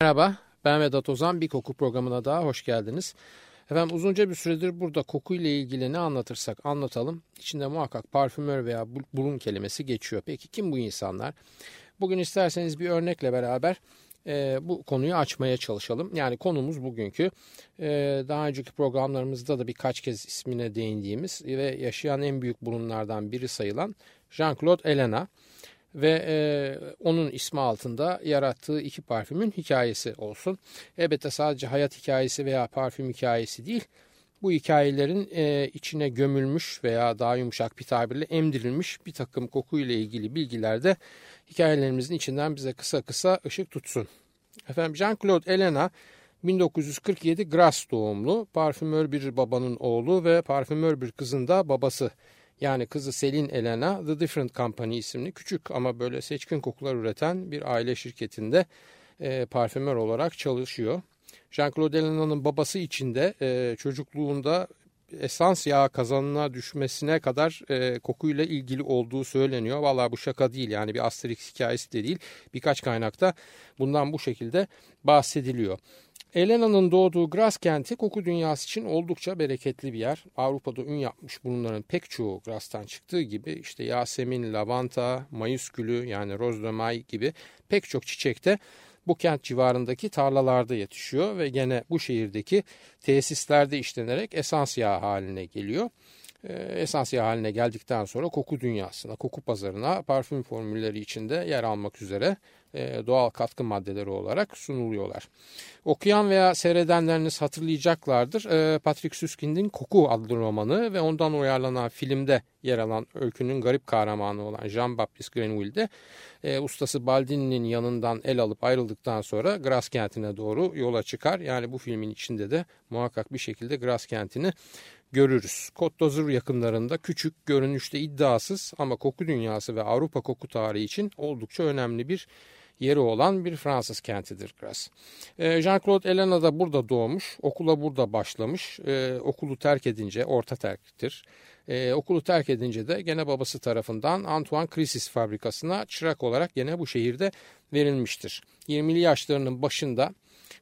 Merhaba, ben Vedat Ozan. Bir koku programına daha hoş geldiniz. Efendim uzunca bir süredir burada kokuyla ilgili ne anlatırsak anlatalım. İçinde muhakkak parfümör veya burun kelimesi geçiyor. Peki kim bu insanlar? Bugün isterseniz bir örnekle beraber e, bu konuyu açmaya çalışalım. Yani konumuz bugünkü e, daha önceki programlarımızda da birkaç kez ismine değindiğimiz ve yaşayan en büyük burunlardan biri sayılan Jean-Claude Elena ve e, onun ismi altında yarattığı iki parfümün hikayesi olsun. Elbette sadece hayat hikayesi veya parfüm hikayesi değil, bu hikayelerin e, içine gömülmüş veya daha yumuşak bir tabirle emdirilmiş bir takım kokuyla ilgili bilgiler de hikayelerimizin içinden bize kısa kısa ışık tutsun. Efendim Jean-Claude Elena 1947 Grasse doğumlu, parfümör bir babanın oğlu ve parfümör bir kızın da babası. Yani kızı Selin Elena The Different Company isimli küçük ama böyle seçkin kokular üreten bir aile şirketinde e, parfümör olarak çalışıyor. Jean-Claude Elena'nın babası için de e, çocukluğunda esans yağı kazanına düşmesine kadar e, kokuyla ilgili olduğu söyleniyor. Valla bu şaka değil yani bir Asterix hikayesi de değil. Birkaç kaynakta bundan bu şekilde bahsediliyor. Elena'nın doğduğu Gras kenti koku dünyası için oldukça bereketli bir yer. Avrupa'da ün yapmış bunların pek çoğu Gras'tan çıktığı gibi işte Yasemin, lavanta, mayıs gülü yani roz de may gibi pek çok çiçek de bu kent civarındaki tarlalarda yetişiyor ve gene bu şehirdeki tesislerde işlenerek esans yağı haline geliyor. Ee, esans yağı haline geldikten sonra koku dünyasına, koku pazarına parfüm formülleri içinde yer almak üzere e, doğal katkı maddeleri olarak sunuluyorlar. Okuyan veya seyredenleriniz hatırlayacaklardır. E, Patrick Süskind'in Koku adlı romanı ve ondan uyarlanan filmde yer alan öykünün garip kahramanı olan Jean-Baptiste Grenville'de e, ustası Baldini'nin yanından el alıp ayrıldıktan sonra Gras kentine doğru yola çıkar. Yani bu filmin içinde de muhakkak bir şekilde Gras kentini görürüz. Côte d'Azur yakınlarında küçük, görünüşte iddiasız ama koku dünyası ve Avrupa koku tarihi için oldukça önemli bir yeri olan bir Fransız kentidir Grasse. Jean-Claude Elena da burada doğmuş, okula burada başlamış, ee, okulu terk edince, orta terktir. Ee, okulu terk edince de gene babası tarafından Antoine Crisis fabrikasına çırak olarak gene bu şehirde verilmiştir. 20'li yaşlarının başında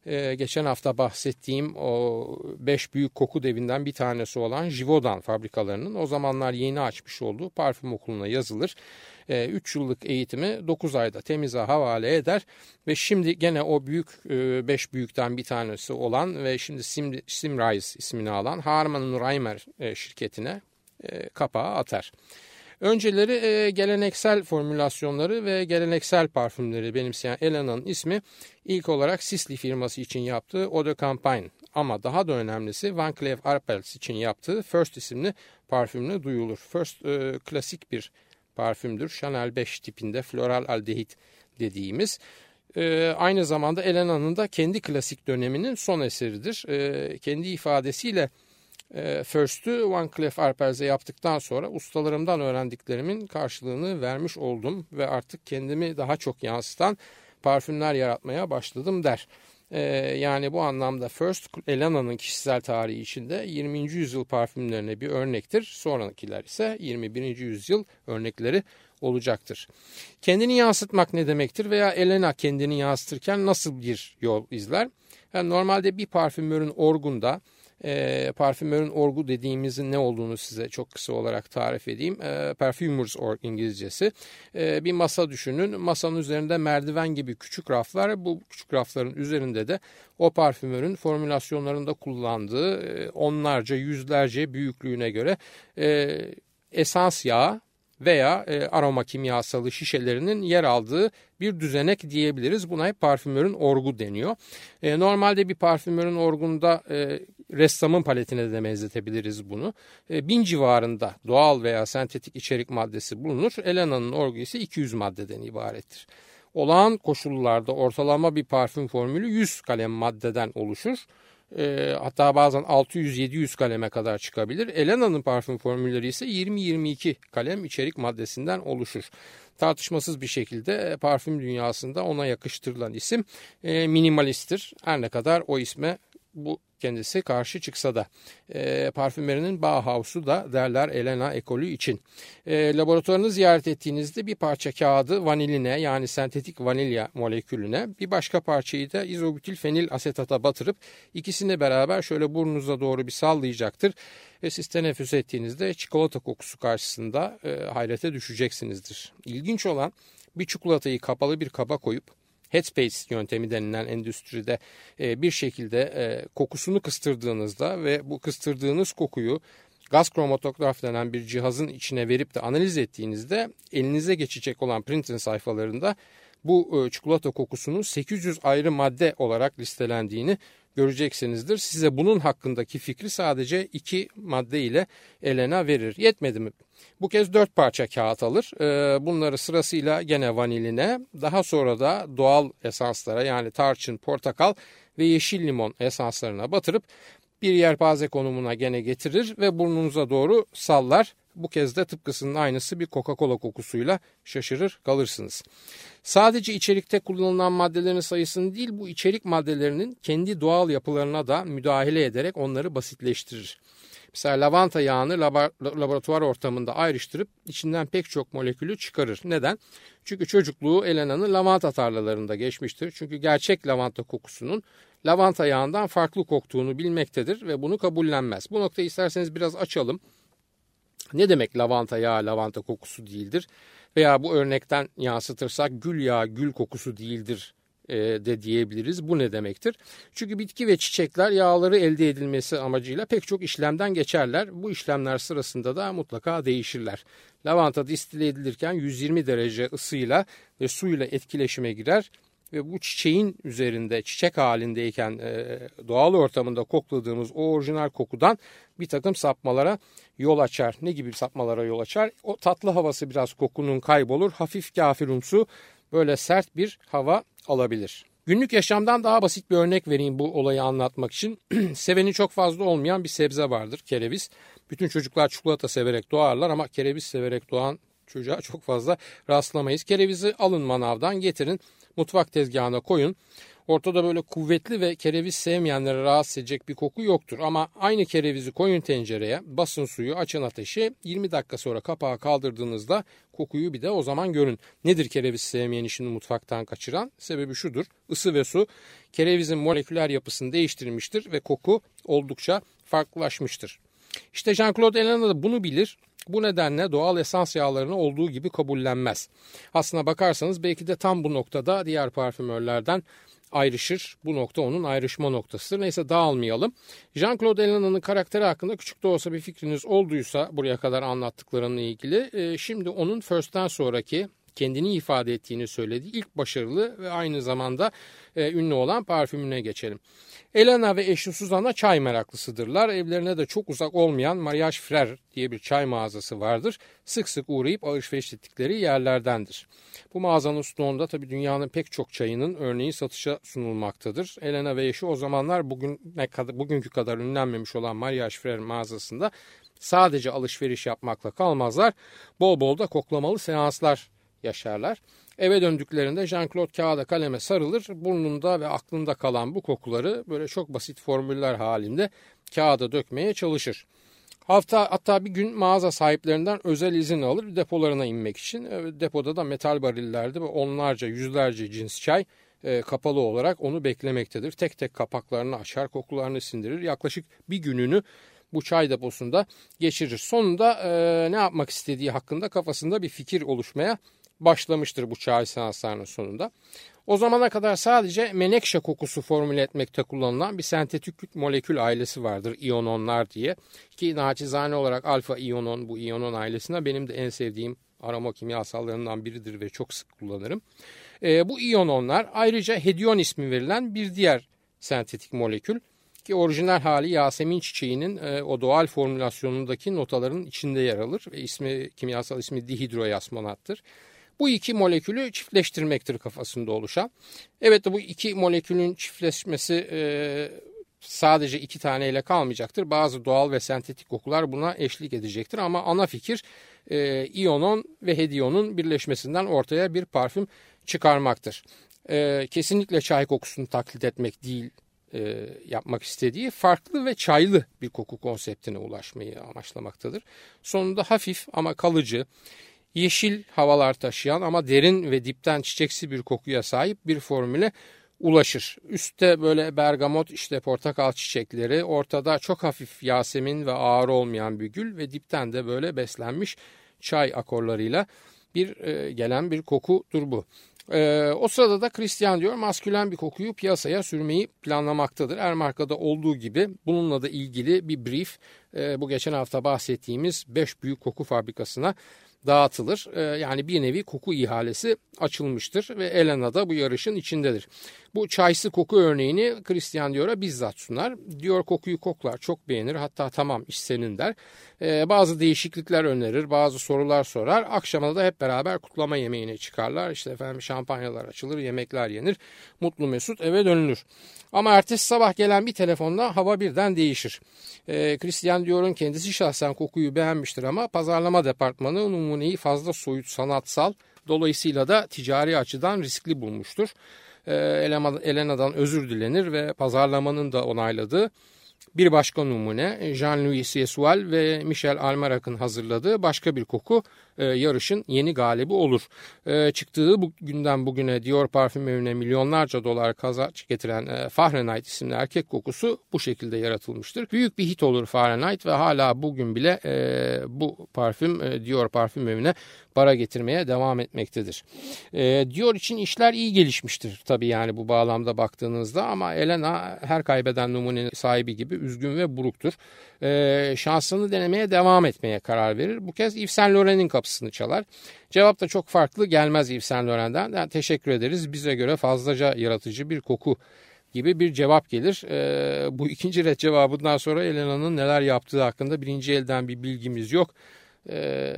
ee, geçen hafta bahsettiğim o beş büyük koku devinden bir tanesi olan Jivodan fabrikalarının o zamanlar yeni açmış olduğu parfüm okuluna yazılır. 3 e, yıllık eğitimi 9 ayda temize havale eder ve şimdi gene o büyük 5 e, büyükten bir tanesi olan ve şimdi Sim, Simrise ismini alan Harman Reimer e, şirketine e, kapağı atar. Önceleri e, geleneksel formülasyonları ve geleneksel parfümleri benimseyen Elena'nın ismi ilk olarak Sisley firması için yaptığı Eau de Campagne ama daha da önemlisi Van Cleef Arpels için yaptığı First isimli parfümle duyulur. First e, klasik bir parfümdür. Chanel 5 tipinde floral aldehit dediğimiz. E, aynı zamanda Elena'nın da kendi klasik döneminin son eseridir. E, kendi ifadesiyle e, First'ü Van Cleef Arpels'e yaptıktan sonra ustalarımdan öğrendiklerimin karşılığını vermiş oldum ve artık kendimi daha çok yansıtan parfümler yaratmaya başladım der. Ee, yani bu anlamda First Elena'nın kişisel tarihi içinde 20. yüzyıl parfümlerine bir örnektir. Sonrakiler ise 21. yüzyıl örnekleri olacaktır. Kendini yansıtmak ne demektir veya Elena kendini yansıtırken nasıl bir yol izler? Yani normalde bir parfümörün orgunda e, parfümörün orgu dediğimizin ne olduğunu size çok kısa olarak tarif edeyim. E, perfumers org İngilizcesi. E, bir masa düşünün. Masanın üzerinde merdiven gibi küçük raflar. Bu küçük rafların üzerinde de o parfümörün formülasyonlarında kullandığı e, onlarca yüzlerce büyüklüğüne göre e, esans yağı veya e, aroma kimyasalı şişelerinin yer aldığı bir düzenek diyebiliriz. Buna hep parfümörün orgu deniyor. E, normalde bir parfümörün orgunda e, ressamın paletine de benzetebiliriz bunu. E, bin civarında doğal veya sentetik içerik maddesi bulunur. Elena'nın orgu ise 200 maddeden ibarettir. Olağan koşullarda ortalama bir parfüm formülü 100 kalem maddeden oluşur. E, hatta bazen 600-700 kaleme kadar çıkabilir. Elena'nın parfüm formülleri ise 20-22 kalem içerik maddesinden oluşur. Tartışmasız bir şekilde e, parfüm dünyasında ona yakıştırılan isim e, minimalisttir. Her ne kadar o isme bu kendisi karşı çıksa da e, parfümerinin Bauhaus'u da derler Elena ekolü için. E, laboratuvarını ziyaret ettiğinizde bir parça kağıdı vaniline yani sentetik vanilya molekülüne bir başka parçayı da izobutil fenil asetata batırıp ikisini beraber şöyle burnunuza doğru bir sallayacaktır. Ve siz teneffüs ettiğinizde çikolata kokusu karşısında e, hayrete düşeceksinizdir. İlginç olan bir çikolatayı kapalı bir kaba koyup headspace yöntemi denilen endüstride e, bir şekilde e, kokusunu kıstırdığınızda ve bu kıstırdığınız kokuyu gaz kromatograf denen bir cihazın içine verip de analiz ettiğinizde elinize geçecek olan printin sayfalarında bu e, çikolata kokusunun 800 ayrı madde olarak listelendiğini göreceksinizdir. Size bunun hakkındaki fikri sadece iki madde ile Elena verir. Yetmedi mi? Bu kez dört parça kağıt alır. Ee, bunları sırasıyla gene vaniline daha sonra da doğal esanslara yani tarçın, portakal ve yeşil limon esanslarına batırıp bir yelpaze konumuna gene getirir ve burnunuza doğru sallar. Bu kez de tıpkısının aynısı bir Coca-Cola kokusuyla şaşırır kalırsınız. Sadece içerikte kullanılan maddelerin sayısını değil bu içerik maddelerinin kendi doğal yapılarına da müdahale ederek onları basitleştirir. Mesela lavanta yağını laboratuvar ortamında ayrıştırıp içinden pek çok molekülü çıkarır. Neden? Çünkü çocukluğu Elena'nın lavanta tarlalarında geçmiştir. Çünkü gerçek lavanta kokusunun lavanta yağından farklı koktuğunu bilmektedir ve bunu kabullenmez. Bu noktayı isterseniz biraz açalım. Ne demek lavanta yağı lavanta kokusu değildir? Veya bu örnekten yansıtırsak gül yağı gül kokusu değildir e, de diyebiliriz. Bu ne demektir? Çünkü bitki ve çiçekler yağları elde edilmesi amacıyla pek çok işlemden geçerler. Bu işlemler sırasında da mutlaka değişirler. Lavanta distile edilirken 120 derece ısıyla ve suyla etkileşime girer ve bu çiçeğin üzerinde çiçek halindeyken e, doğal ortamında kokladığımız o orijinal kokudan bir takım sapmalara yol açar. Ne gibi sapmalara yol açar? O tatlı havası biraz kokunun kaybolur. Hafif kafirumsu böyle sert bir hava alabilir. Günlük yaşamdan daha basit bir örnek vereyim bu olayı anlatmak için. Seveni çok fazla olmayan bir sebze vardır kereviz. Bütün çocuklar çikolata severek doğarlar ama kereviz severek doğan çocuğa çok fazla rastlamayız. Kerevizi alın manavdan getirin mutfak tezgahına koyun. Ortada böyle kuvvetli ve kereviz sevmeyenlere rahatsız edecek bir koku yoktur. Ama aynı kerevizi koyun tencereye, basın suyu, açın ateşi. 20 dakika sonra kapağı kaldırdığınızda kokuyu bir de o zaman görün. Nedir kereviz sevmeyen işini mutfaktan kaçıran? Sebebi şudur. Isı ve su kerevizin moleküler yapısını değiştirmiştir ve koku oldukça farklılaşmıştır. İşte Jean-Claude Elena da bunu bilir bu nedenle doğal esans yağlarını olduğu gibi kabullenmez. Aslına bakarsanız belki de tam bu noktada diğer parfümörlerden ayrışır. Bu nokta onun ayrışma noktasıdır. Neyse dağılmayalım. Jean-Claude Ellena'nın karakteri hakkında küçük de olsa bir fikriniz olduysa buraya kadar anlattıklarımla ilgili e, şimdi onun First'ten sonraki kendini ifade ettiğini söylediği ilk başarılı ve aynı zamanda e, ünlü olan parfümüne geçelim. Elena ve eşi Suzan'a çay meraklısıdırlar. Evlerine de çok uzak olmayan Mariage Frère diye bir çay mağazası vardır. Sık sık uğrayıp alışveriş ettikleri yerlerdendir. Bu mağazanın stoğunda tabii dünyanın pek çok çayının örneği satışa sunulmaktadır. Elena ve eşi o zamanlar bugün ne kadar, bugünkü kadar ünlenmemiş olan Mariage Frère mağazasında sadece alışveriş yapmakla kalmazlar. Bol bol da koklamalı seanslar yaşarlar. Eve döndüklerinde Jean-Claude kağıda kaleme sarılır. Burnunda ve aklında kalan bu kokuları böyle çok basit formüller halinde kağıda dökmeye çalışır. Hafta hatta bir gün mağaza sahiplerinden özel izin alır depolarına inmek için. E, depoda da metal barillerde ve onlarca yüzlerce cins çay e, kapalı olarak onu beklemektedir. Tek tek kapaklarını açar kokularını sindirir. Yaklaşık bir gününü bu çay deposunda geçirir. Sonunda e, ne yapmak istediği hakkında kafasında bir fikir oluşmaya başlamıştır bu çay seanslarının sonunda. O zamana kadar sadece menekşe kokusu formüle etmekte kullanılan bir sentetik molekül ailesi vardır iyononlar diye. Ki naçizane olarak alfa iyonon bu iyonon ailesine benim de en sevdiğim aroma kimyasallarından biridir ve çok sık kullanırım. E, bu iyononlar ayrıca hedyon ismi verilen bir diğer sentetik molekül ki orijinal hali Yasemin çiçeğinin e, o doğal formülasyonundaki notaların içinde yer alır ve ismi kimyasal ismi dihidroyasmonattır. Bu iki molekülü çiftleştirmektir kafasında oluşan. Evet bu iki molekülün çiftleşmesi e, sadece iki taneyle kalmayacaktır. Bazı doğal ve sentetik kokular buna eşlik edecektir ama ana fikir e, iyonon ve hediyonun birleşmesinden ortaya bir parfüm çıkarmaktır. E, kesinlikle çay kokusunu taklit etmek değil yapmak istediği farklı ve çaylı bir koku konseptine ulaşmayı amaçlamaktadır. Sonunda hafif ama kalıcı, yeşil havalar taşıyan ama derin ve dipten çiçeksi bir kokuya sahip bir formüle ulaşır. Üstte böyle bergamot işte portakal çiçekleri, ortada çok hafif yasemin ve ağır olmayan bir gül ve dipten de böyle beslenmiş çay akorlarıyla bir e, gelen bir kokudur bu. E, o sırada da Christian diyor maskülen bir kokuyu piyasaya sürmeyi planlamaktadır. Ermarka'da olduğu gibi bununla da ilgili bir brief e, bu geçen hafta bahsettiğimiz 5 büyük koku fabrikasına dağıtılır. Ee, yani bir nevi koku ihalesi açılmıştır ve Elena da bu yarışın içindedir. Bu çaysı koku örneğini Christian Dior'a bizzat sunar. Dior kokuyu koklar, çok beğenir hatta tamam iş senin der. Ee, bazı değişiklikler önerir, bazı sorular sorar. Akşama da hep beraber kutlama yemeğine çıkarlar. İşte efendim şampanyalar açılır, yemekler yenir. Mutlu mesut eve dönülür. Ama ertesi sabah gelen bir telefonla hava birden değişir. Ee, Christian Dior'un kendisi şahsen kokuyu beğenmiştir ama pazarlama departmanı numuneyi fazla soyut sanatsal dolayısıyla da ticari açıdan riskli bulmuştur. Ee, Elena'dan özür dilenir ve pazarlamanın da onayladığı bir başka numune Jean-Louis Siesual ve Michel Almarac'ın hazırladığı başka bir koku e, yarışın yeni galibi olur. E, çıktığı bu günden bugüne Dior parfümörüne milyonlarca dolar kazanç getiren e, Fahrenheit isimli erkek kokusu bu şekilde yaratılmıştır. Büyük bir hit olur Fahrenheit ve hala bugün bile e, bu parfüm e, Dior parfümörüne para getirmeye devam etmektedir. E, Dior için işler iyi gelişmiştir tabii yani bu bağlamda baktığınızda ama Elena her kaybeden numunenin sahibi gibi üzgün ve buruktur. E, şansını denemeye devam etmeye karar verir. Bu kez Yves Saint Laurent'in kapısını çalar. Cevap da çok farklı gelmez Yves Saint Laurent'den. Yani teşekkür ederiz bize göre fazlaca yaratıcı bir koku gibi bir cevap gelir. E, bu ikinci red cevabından sonra Elena'nın neler yaptığı hakkında birinci elden bir bilgimiz yok. E,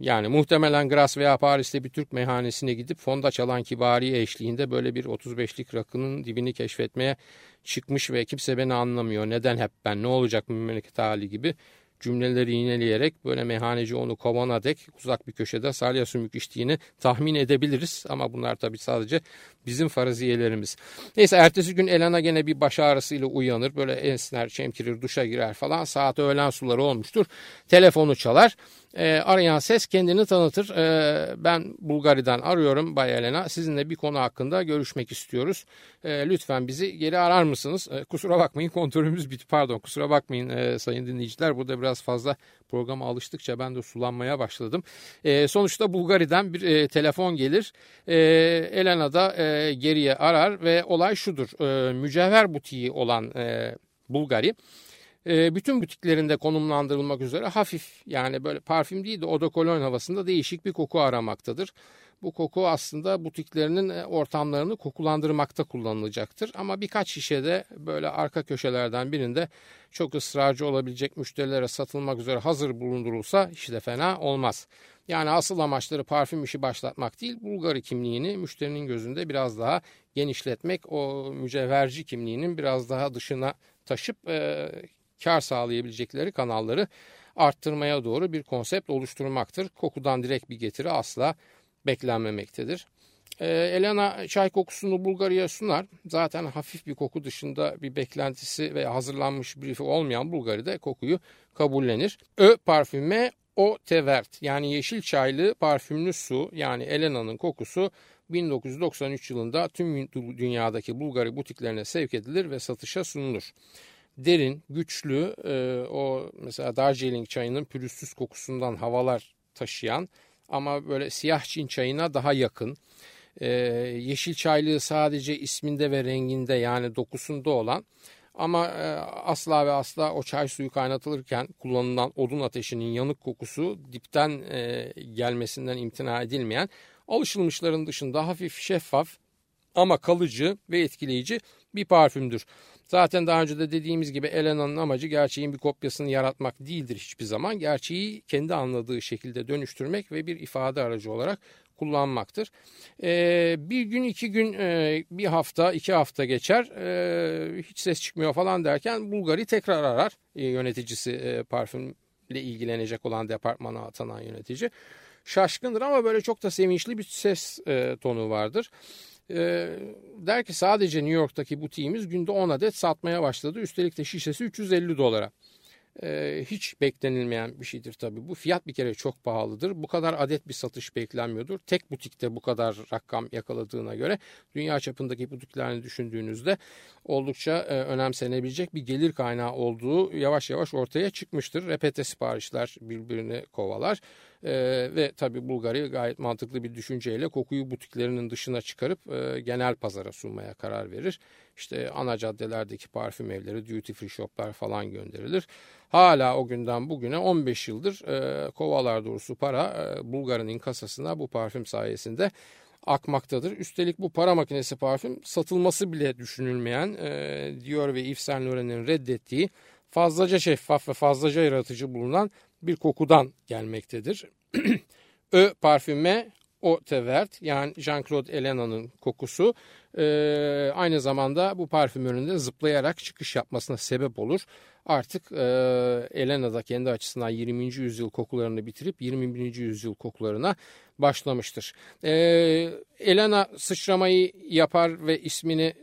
yani muhtemelen Gras veya Paris'te bir Türk meyhanesine gidip fonda çalan kibari eşliğinde böyle bir 35'lik rakının dibini keşfetmeye çıkmış ve kimse beni anlamıyor. Neden hep ben ne olacak memleket hali gibi cümleleri yineleyerek böyle meyhaneci onu kovana dek uzak bir köşede salya sümük içtiğini tahmin edebiliriz. Ama bunlar tabii sadece bizim faraziyelerimiz. Neyse ertesi gün Elena gene bir baş ağrısıyla uyanır. Böyle esner, çemkirir, duşa girer falan. Saat öğlen suları olmuştur. Telefonu çalar. E, arayan ses kendini tanıtır. E, ben Bulgari'den arıyorum Bay Elena. Sizinle bir konu hakkında görüşmek istiyoruz. E, lütfen bizi geri arar mısınız? E, kusura bakmayın kontrolümüz bitti. Pardon kusura bakmayın e, sayın dinleyiciler. Burada biraz fazla programa alıştıkça ben de sulanmaya başladım. E, sonuçta Bulgari'den bir e, telefon gelir. E, Elena da e, geriye arar ve olay şudur. E, mücevher butiği olan e, Bulgari e, bütün butiklerinde konumlandırılmak üzere hafif yani böyle parfüm değil de odokolon havasında değişik bir koku aramaktadır. Bu koku aslında butiklerinin e, ortamlarını kokulandırmakta kullanılacaktır. Ama birkaç şişede böyle arka köşelerden birinde çok ısrarcı olabilecek müşterilere satılmak üzere hazır bulundurulsa hiç de fena olmaz. Yani asıl amaçları parfüm işi başlatmak değil, Bulgari kimliğini müşterinin gözünde biraz daha genişletmek, o mücevherci kimliğinin biraz daha dışına taşıp e, kar sağlayabilecekleri kanalları arttırmaya doğru bir konsept oluşturmaktır. Kokudan direkt bir getiri asla beklenmemektedir. Ee, Elena çay kokusunu Bulgarya'ya sunar. Zaten hafif bir koku dışında bir beklentisi ve hazırlanmış briefi olmayan Bulgari'de kokuyu kabullenir. Ö parfüme o tevert yani yeşil çaylı parfümlü su yani Elena'nın kokusu 1993 yılında tüm dünyadaki Bulgari butiklerine sevk edilir ve satışa sunulur derin, güçlü e, o mesela Darjeeling çayının pürüzsüz kokusundan havalar taşıyan ama böyle siyah Çin çayına daha yakın. E, yeşil çaylığı sadece isminde ve renginde yani dokusunda olan ama e, asla ve asla o çay suyu kaynatılırken kullanılan odun ateşinin yanık kokusu dipten e, gelmesinden imtina edilmeyen alışılmışların dışında hafif şeffaf ama kalıcı ve etkileyici bir parfümdür. Zaten daha önce de dediğimiz gibi Elena'nın amacı gerçeğin bir kopyasını yaratmak değildir hiçbir zaman. Gerçeği kendi anladığı şekilde dönüştürmek ve bir ifade aracı olarak kullanmaktır. Ee, bir gün, iki gün, e, bir hafta, iki hafta geçer. E, hiç ses çıkmıyor falan derken Bulgari tekrar arar e, yöneticisi e, parfümle ilgilenecek olan departmana atanan yönetici. Şaşkındır ama böyle çok da sevinçli bir ses tonu vardır. E, der ki sadece New York'taki butiğimiz günde 10 adet satmaya başladı. Üstelik de şişesi 350 dolara e, hiç beklenilmeyen bir şeydir tabii. Bu fiyat bir kere çok pahalıdır. Bu kadar adet bir satış beklenmiyordur. Tek butikte bu kadar rakam yakaladığına göre dünya çapındaki butiklerini düşündüğünüzde oldukça e, önemsenebilecek bir gelir kaynağı olduğu yavaş yavaş ortaya çıkmıştır. Repete siparişler birbirini kovalar. E, ve tabii Bulgari gayet mantıklı bir düşünceyle kokuyu butiklerinin dışına çıkarıp e, genel pazara sunmaya karar verir. İşte ana caddelerdeki parfüm evleri, duty free shoplar falan gönderilir. Hala o günden bugüne 15 yıldır e, kovalar doğrusu para e, Bulgar'ın kasasına bu parfüm sayesinde akmaktadır. Üstelik bu para makinesi parfüm satılması bile düşünülmeyen e, Dior ve Yves Saint Laurent'in reddettiği fazlaca şeffaf ve fazlaca yaratıcı bulunan bir kokudan gelmektedir. Ö parfüme o tevert yani Jean-Claude Elena'nın kokusu e, aynı zamanda bu parfümörün de zıplayarak çıkış yapmasına sebep olur. Artık e, Elena da kendi açısından 20. yüzyıl kokularını bitirip 21. yüzyıl kokularına başlamıştır. E, Elena sıçramayı yapar ve ismini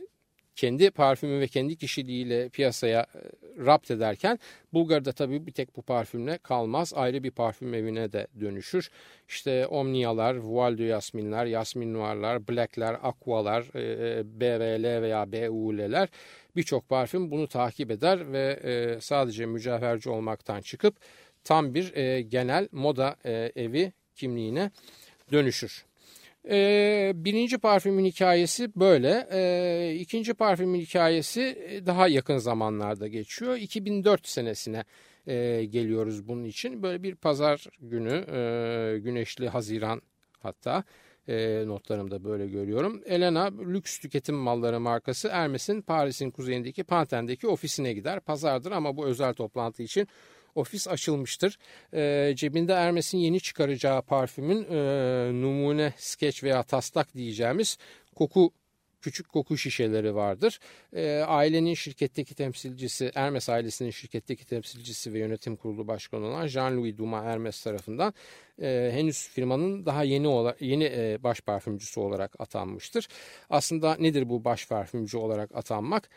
kendi parfümü ve kendi kişiliğiyle piyasaya e, rapt ederken Bulgar'da tabii bir tek bu parfümle kalmaz. Ayrı bir parfüm evine de dönüşür. İşte Omnia'lar, Voile de Yasminler, Yasmin Noir'lar, Black'ler, Aqua'lar, e, e, BVL veya BUL'ler birçok parfüm bunu takip eder ve sadece mücevherci olmaktan çıkıp tam bir genel moda evi kimliğine dönüşür. E, birinci parfümün hikayesi böyle. E, ikinci parfümün hikayesi e, daha yakın zamanlarda geçiyor. 2004 senesine e, geliyoruz bunun için. Böyle bir pazar günü, e, güneşli Haziran hatta e, notlarımda böyle görüyorum. Elena lüks tüketim malları markası Hermes'in Paris'in kuzeyindeki Panten'deki ofisine gider. Pazardır ama bu özel toplantı için ofis açılmıştır. E, cebinde Hermes'in yeni çıkaracağı parfümün e, numune, skeç veya taslak diyeceğimiz koku küçük koku şişeleri vardır. E, ailenin şirketteki temsilcisi, Hermes ailesinin şirketteki temsilcisi ve yönetim kurulu başkanı olan Jean-Louis Dumas Hermes tarafından e, henüz firmanın daha yeni olarak, yeni e, baş parfümcüsü olarak atanmıştır. Aslında nedir bu baş parfümcü olarak atanmak?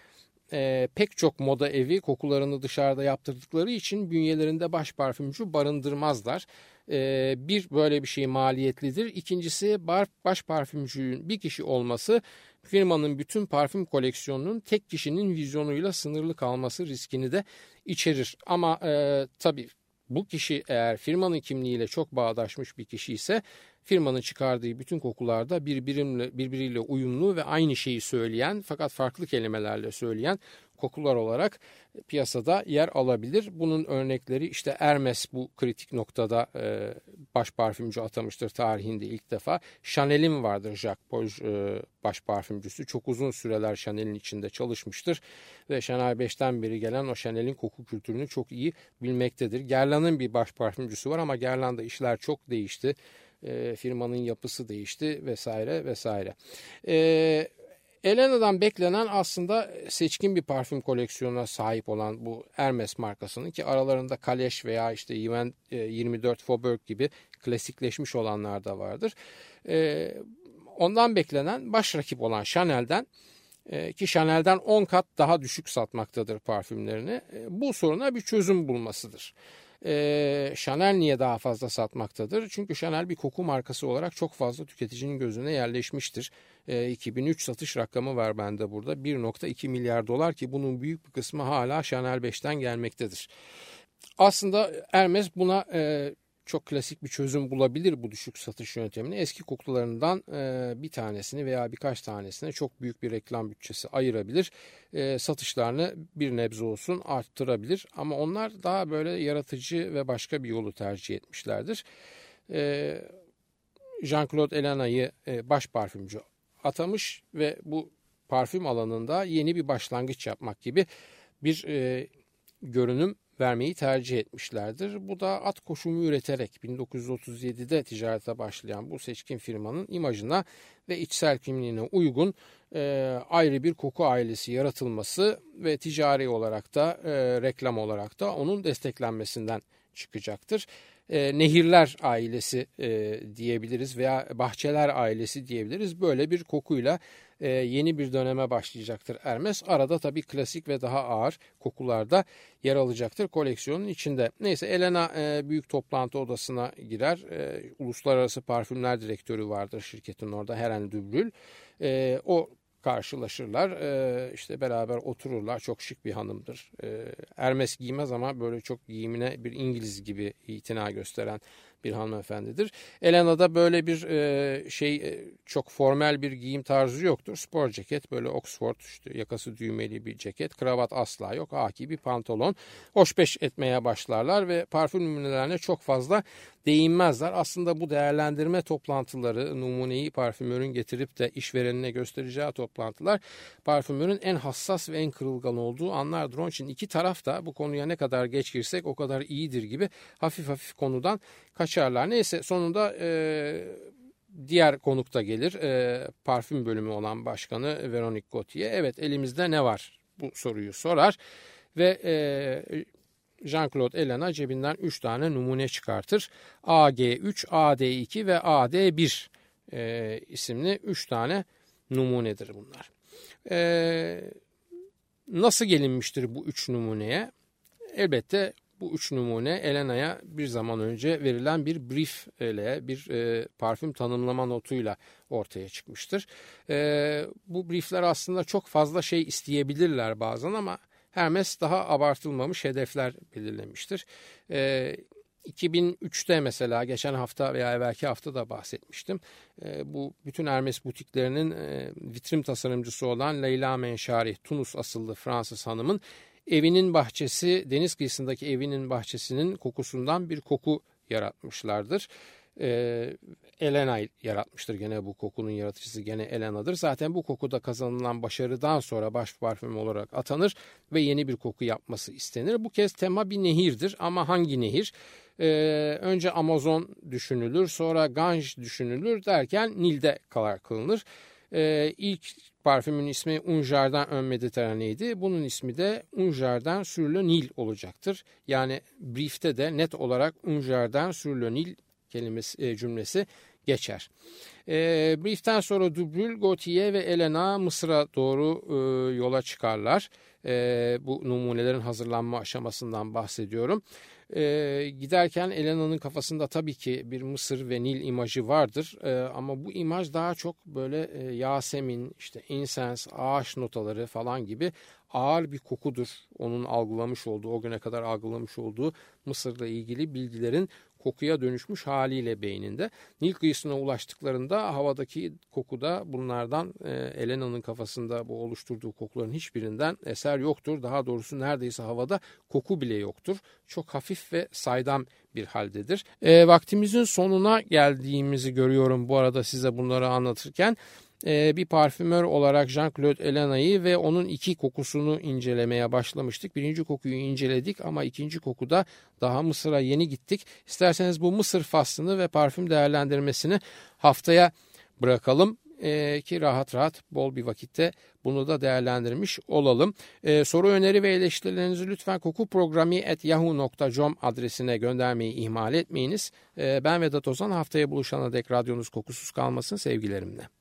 E, pek çok moda evi kokularını dışarıda yaptırdıkları için bünyelerinde baş parfümcü barındırmazlar. E, bir böyle bir şey maliyetlidir. İkincisi bar, baş parfümcünün bir kişi olması firmanın bütün parfüm koleksiyonunun tek kişinin vizyonuyla sınırlı kalması riskini de içerir. Ama e, tabii bu kişi eğer firmanın kimliğiyle çok bağdaşmış bir kişi ise firmanın çıkardığı bütün kokularda birbiriyle, birbiriyle uyumlu ve aynı şeyi söyleyen fakat farklı kelimelerle söyleyen kokular olarak piyasada yer alabilir. Bunun örnekleri işte Hermes bu kritik noktada e, baş parfümcü atamıştır tarihinde ilk defa. Chanel'in vardır Jacques Poj e, baş parfümcüsü. Çok uzun süreler Chanel'in içinde çalışmıştır ve Chanel 5'ten beri gelen o Chanel'in koku kültürünü çok iyi bilmektedir. Guerlain'in bir baş parfümcüsü var ama Guerlain'da işler çok değişti e, firmanın yapısı değişti vesaire vesaire. E, Elena'dan beklenen aslında seçkin bir parfüm koleksiyonuna sahip olan bu Hermes markasının ki aralarında Kaleş veya işte Even 24 Faubourg gibi klasikleşmiş olanlar da vardır. E, ondan beklenen baş rakip olan Chanel'den e, ki Chanel'den 10 kat daha düşük satmaktadır parfümlerini. E, bu soruna bir çözüm bulmasıdır. E, Chanel niye daha fazla satmaktadır? Çünkü Chanel bir koku markası olarak çok fazla tüketicinin gözüne yerleşmiştir. E, 2003 satış rakamı var bende burada 1.2 milyar dolar ki bunun büyük bir kısmı hala Chanel 5'ten gelmektedir. Aslında Hermes buna e, çok klasik bir çözüm bulabilir bu düşük satış yöntemini. Eski kokularından e, bir tanesini veya birkaç tanesine çok büyük bir reklam bütçesi ayırabilir. E, satışlarını bir nebze olsun arttırabilir. Ama onlar daha böyle yaratıcı ve başka bir yolu tercih etmişlerdir. E, Jean-Claude Elana'yı e, baş parfümcü atamış ve bu parfüm alanında yeni bir başlangıç yapmak gibi bir e, görünüm vermeyi tercih etmişlerdir. Bu da at koşumu üreterek 1937'de ticarete başlayan bu seçkin firmanın imajına ve içsel kimliğine uygun e, ayrı bir koku ailesi yaratılması ve ticari olarak da e, reklam olarak da onun desteklenmesinden çıkacaktır. e, nehirler ailesi e, diyebiliriz veya bahçeler ailesi diyebiliriz. Böyle bir kokuyla e, yeni bir döneme başlayacaktır Hermes. Arada tabii klasik ve daha ağır kokularda yer alacaktır koleksiyonun içinde. Neyse Elena e, büyük toplantı odasına girer. E, Uluslararası Parfümler Direktörü vardır şirketin orada Heren Dübrül. E, o karşılaşırlar. E, işte beraber otururlar. Çok şık bir hanımdır. E, Hermes giymez ama böyle çok giyimine bir İngiliz gibi itina gösteren bir hanımefendidir. Elena'da böyle bir e, şey e, çok formal bir giyim tarzı yoktur. Spor ceket böyle Oxford işte yakası düğmeli bir ceket. Kravat asla yok. Aki bir pantolon. Hoşbeş etmeye başlarlar ve parfüm numunelerine çok fazla değinmezler. Aslında bu değerlendirme toplantıları numuneyi parfümörün getirip de işverenine göstereceği toplantılar parfümörün en hassas ve en kırılgan olduğu anlardır. Onun için iki taraf da bu konuya ne kadar geç girsek o kadar iyidir gibi hafif hafif konudan kaçarlar. Neyse sonunda e, diğer konukta gelir. E, parfüm bölümü olan başkanı Veronique Gauthier. Evet elimizde ne var? Bu soruyu sorar ve e, Jean-Claude Elena cebinden 3 tane numune çıkartır. AG3, AD2 ve AD1 e, isimli 3 tane numunedir bunlar. E, nasıl gelinmiştir bu 3 numuneye? Elbette bu üç numune Elena'ya bir zaman önce verilen bir brief ile bir e, parfüm tanımlama notuyla ortaya çıkmıştır. E, bu briefler aslında çok fazla şey isteyebilirler bazen ama Hermes daha abartılmamış hedefler belirlemiştir. E, 2003'te mesela geçen hafta veya evvelki hafta da bahsetmiştim. E, bu bütün Hermes butiklerinin e, vitrin tasarımcısı olan Leyla Menşari, Tunus asıllı Fransız hanımın evinin bahçesi, deniz kıyısındaki evinin bahçesinin kokusundan bir koku yaratmışlardır. Ee, Elena yaratmıştır gene bu kokunun yaratıcısı gene Elena'dır. Zaten bu kokuda kazanılan başarıdan sonra baş parfüm olarak atanır ve yeni bir koku yapması istenir. Bu kez tema bir nehirdir ama hangi nehir? Ee, önce Amazon düşünülür sonra Ganj düşünülür derken Nil'de karar kılınır. Ee, ilk parfümün ismi Un Jardin Ön Mediterrane'ydi. Bunun ismi de Un Jardin sur Nil olacaktır. Yani briefte de net olarak Un Jardin sur Nil kelimesi, e, cümlesi geçer. E, brieften sonra Dubrul, Gautier ve Elena Mısır'a doğru e, yola çıkarlar. E, bu numunelerin hazırlanma aşamasından bahsediyorum. E, giderken Elena'nın kafasında tabii ki bir Mısır ve Nil imajı vardır. E, ama bu imaj daha çok böyle e, Yasemin, işte insens, ağaç notaları falan gibi ağır bir kokudur. Onun algılamış olduğu, o güne kadar algılamış olduğu Mısır'la ilgili bilgilerin kokuya dönüşmüş haliyle beyninde. Nil kıyısına ulaştıklarında havadaki kokuda bunlardan e, Elena'nın kafasında bu oluşturduğu kokuların hiçbirinden eser yoktur. Daha doğrusu neredeyse havada koku bile yoktur. Çok hafif ve saydam bir haldedir. E, vaktimizin sonuna geldiğimizi görüyorum bu arada size bunları anlatırken. Ee, bir parfümör olarak Jean-Claude Elena'yı ve onun iki kokusunu incelemeye başlamıştık. Birinci kokuyu inceledik ama ikinci kokuda daha Mısır'a yeni gittik. İsterseniz bu Mısır faslını ve parfüm değerlendirmesini haftaya bırakalım e, ki rahat rahat bol bir vakitte bunu da değerlendirmiş olalım. E, soru öneri ve eleştirilerinizi lütfen kokuprogrami.yahoo.com adresine göndermeyi ihmal etmeyiniz. Ben Vedat Ozan haftaya buluşana dek radyonuz kokusuz kalmasın sevgilerimle.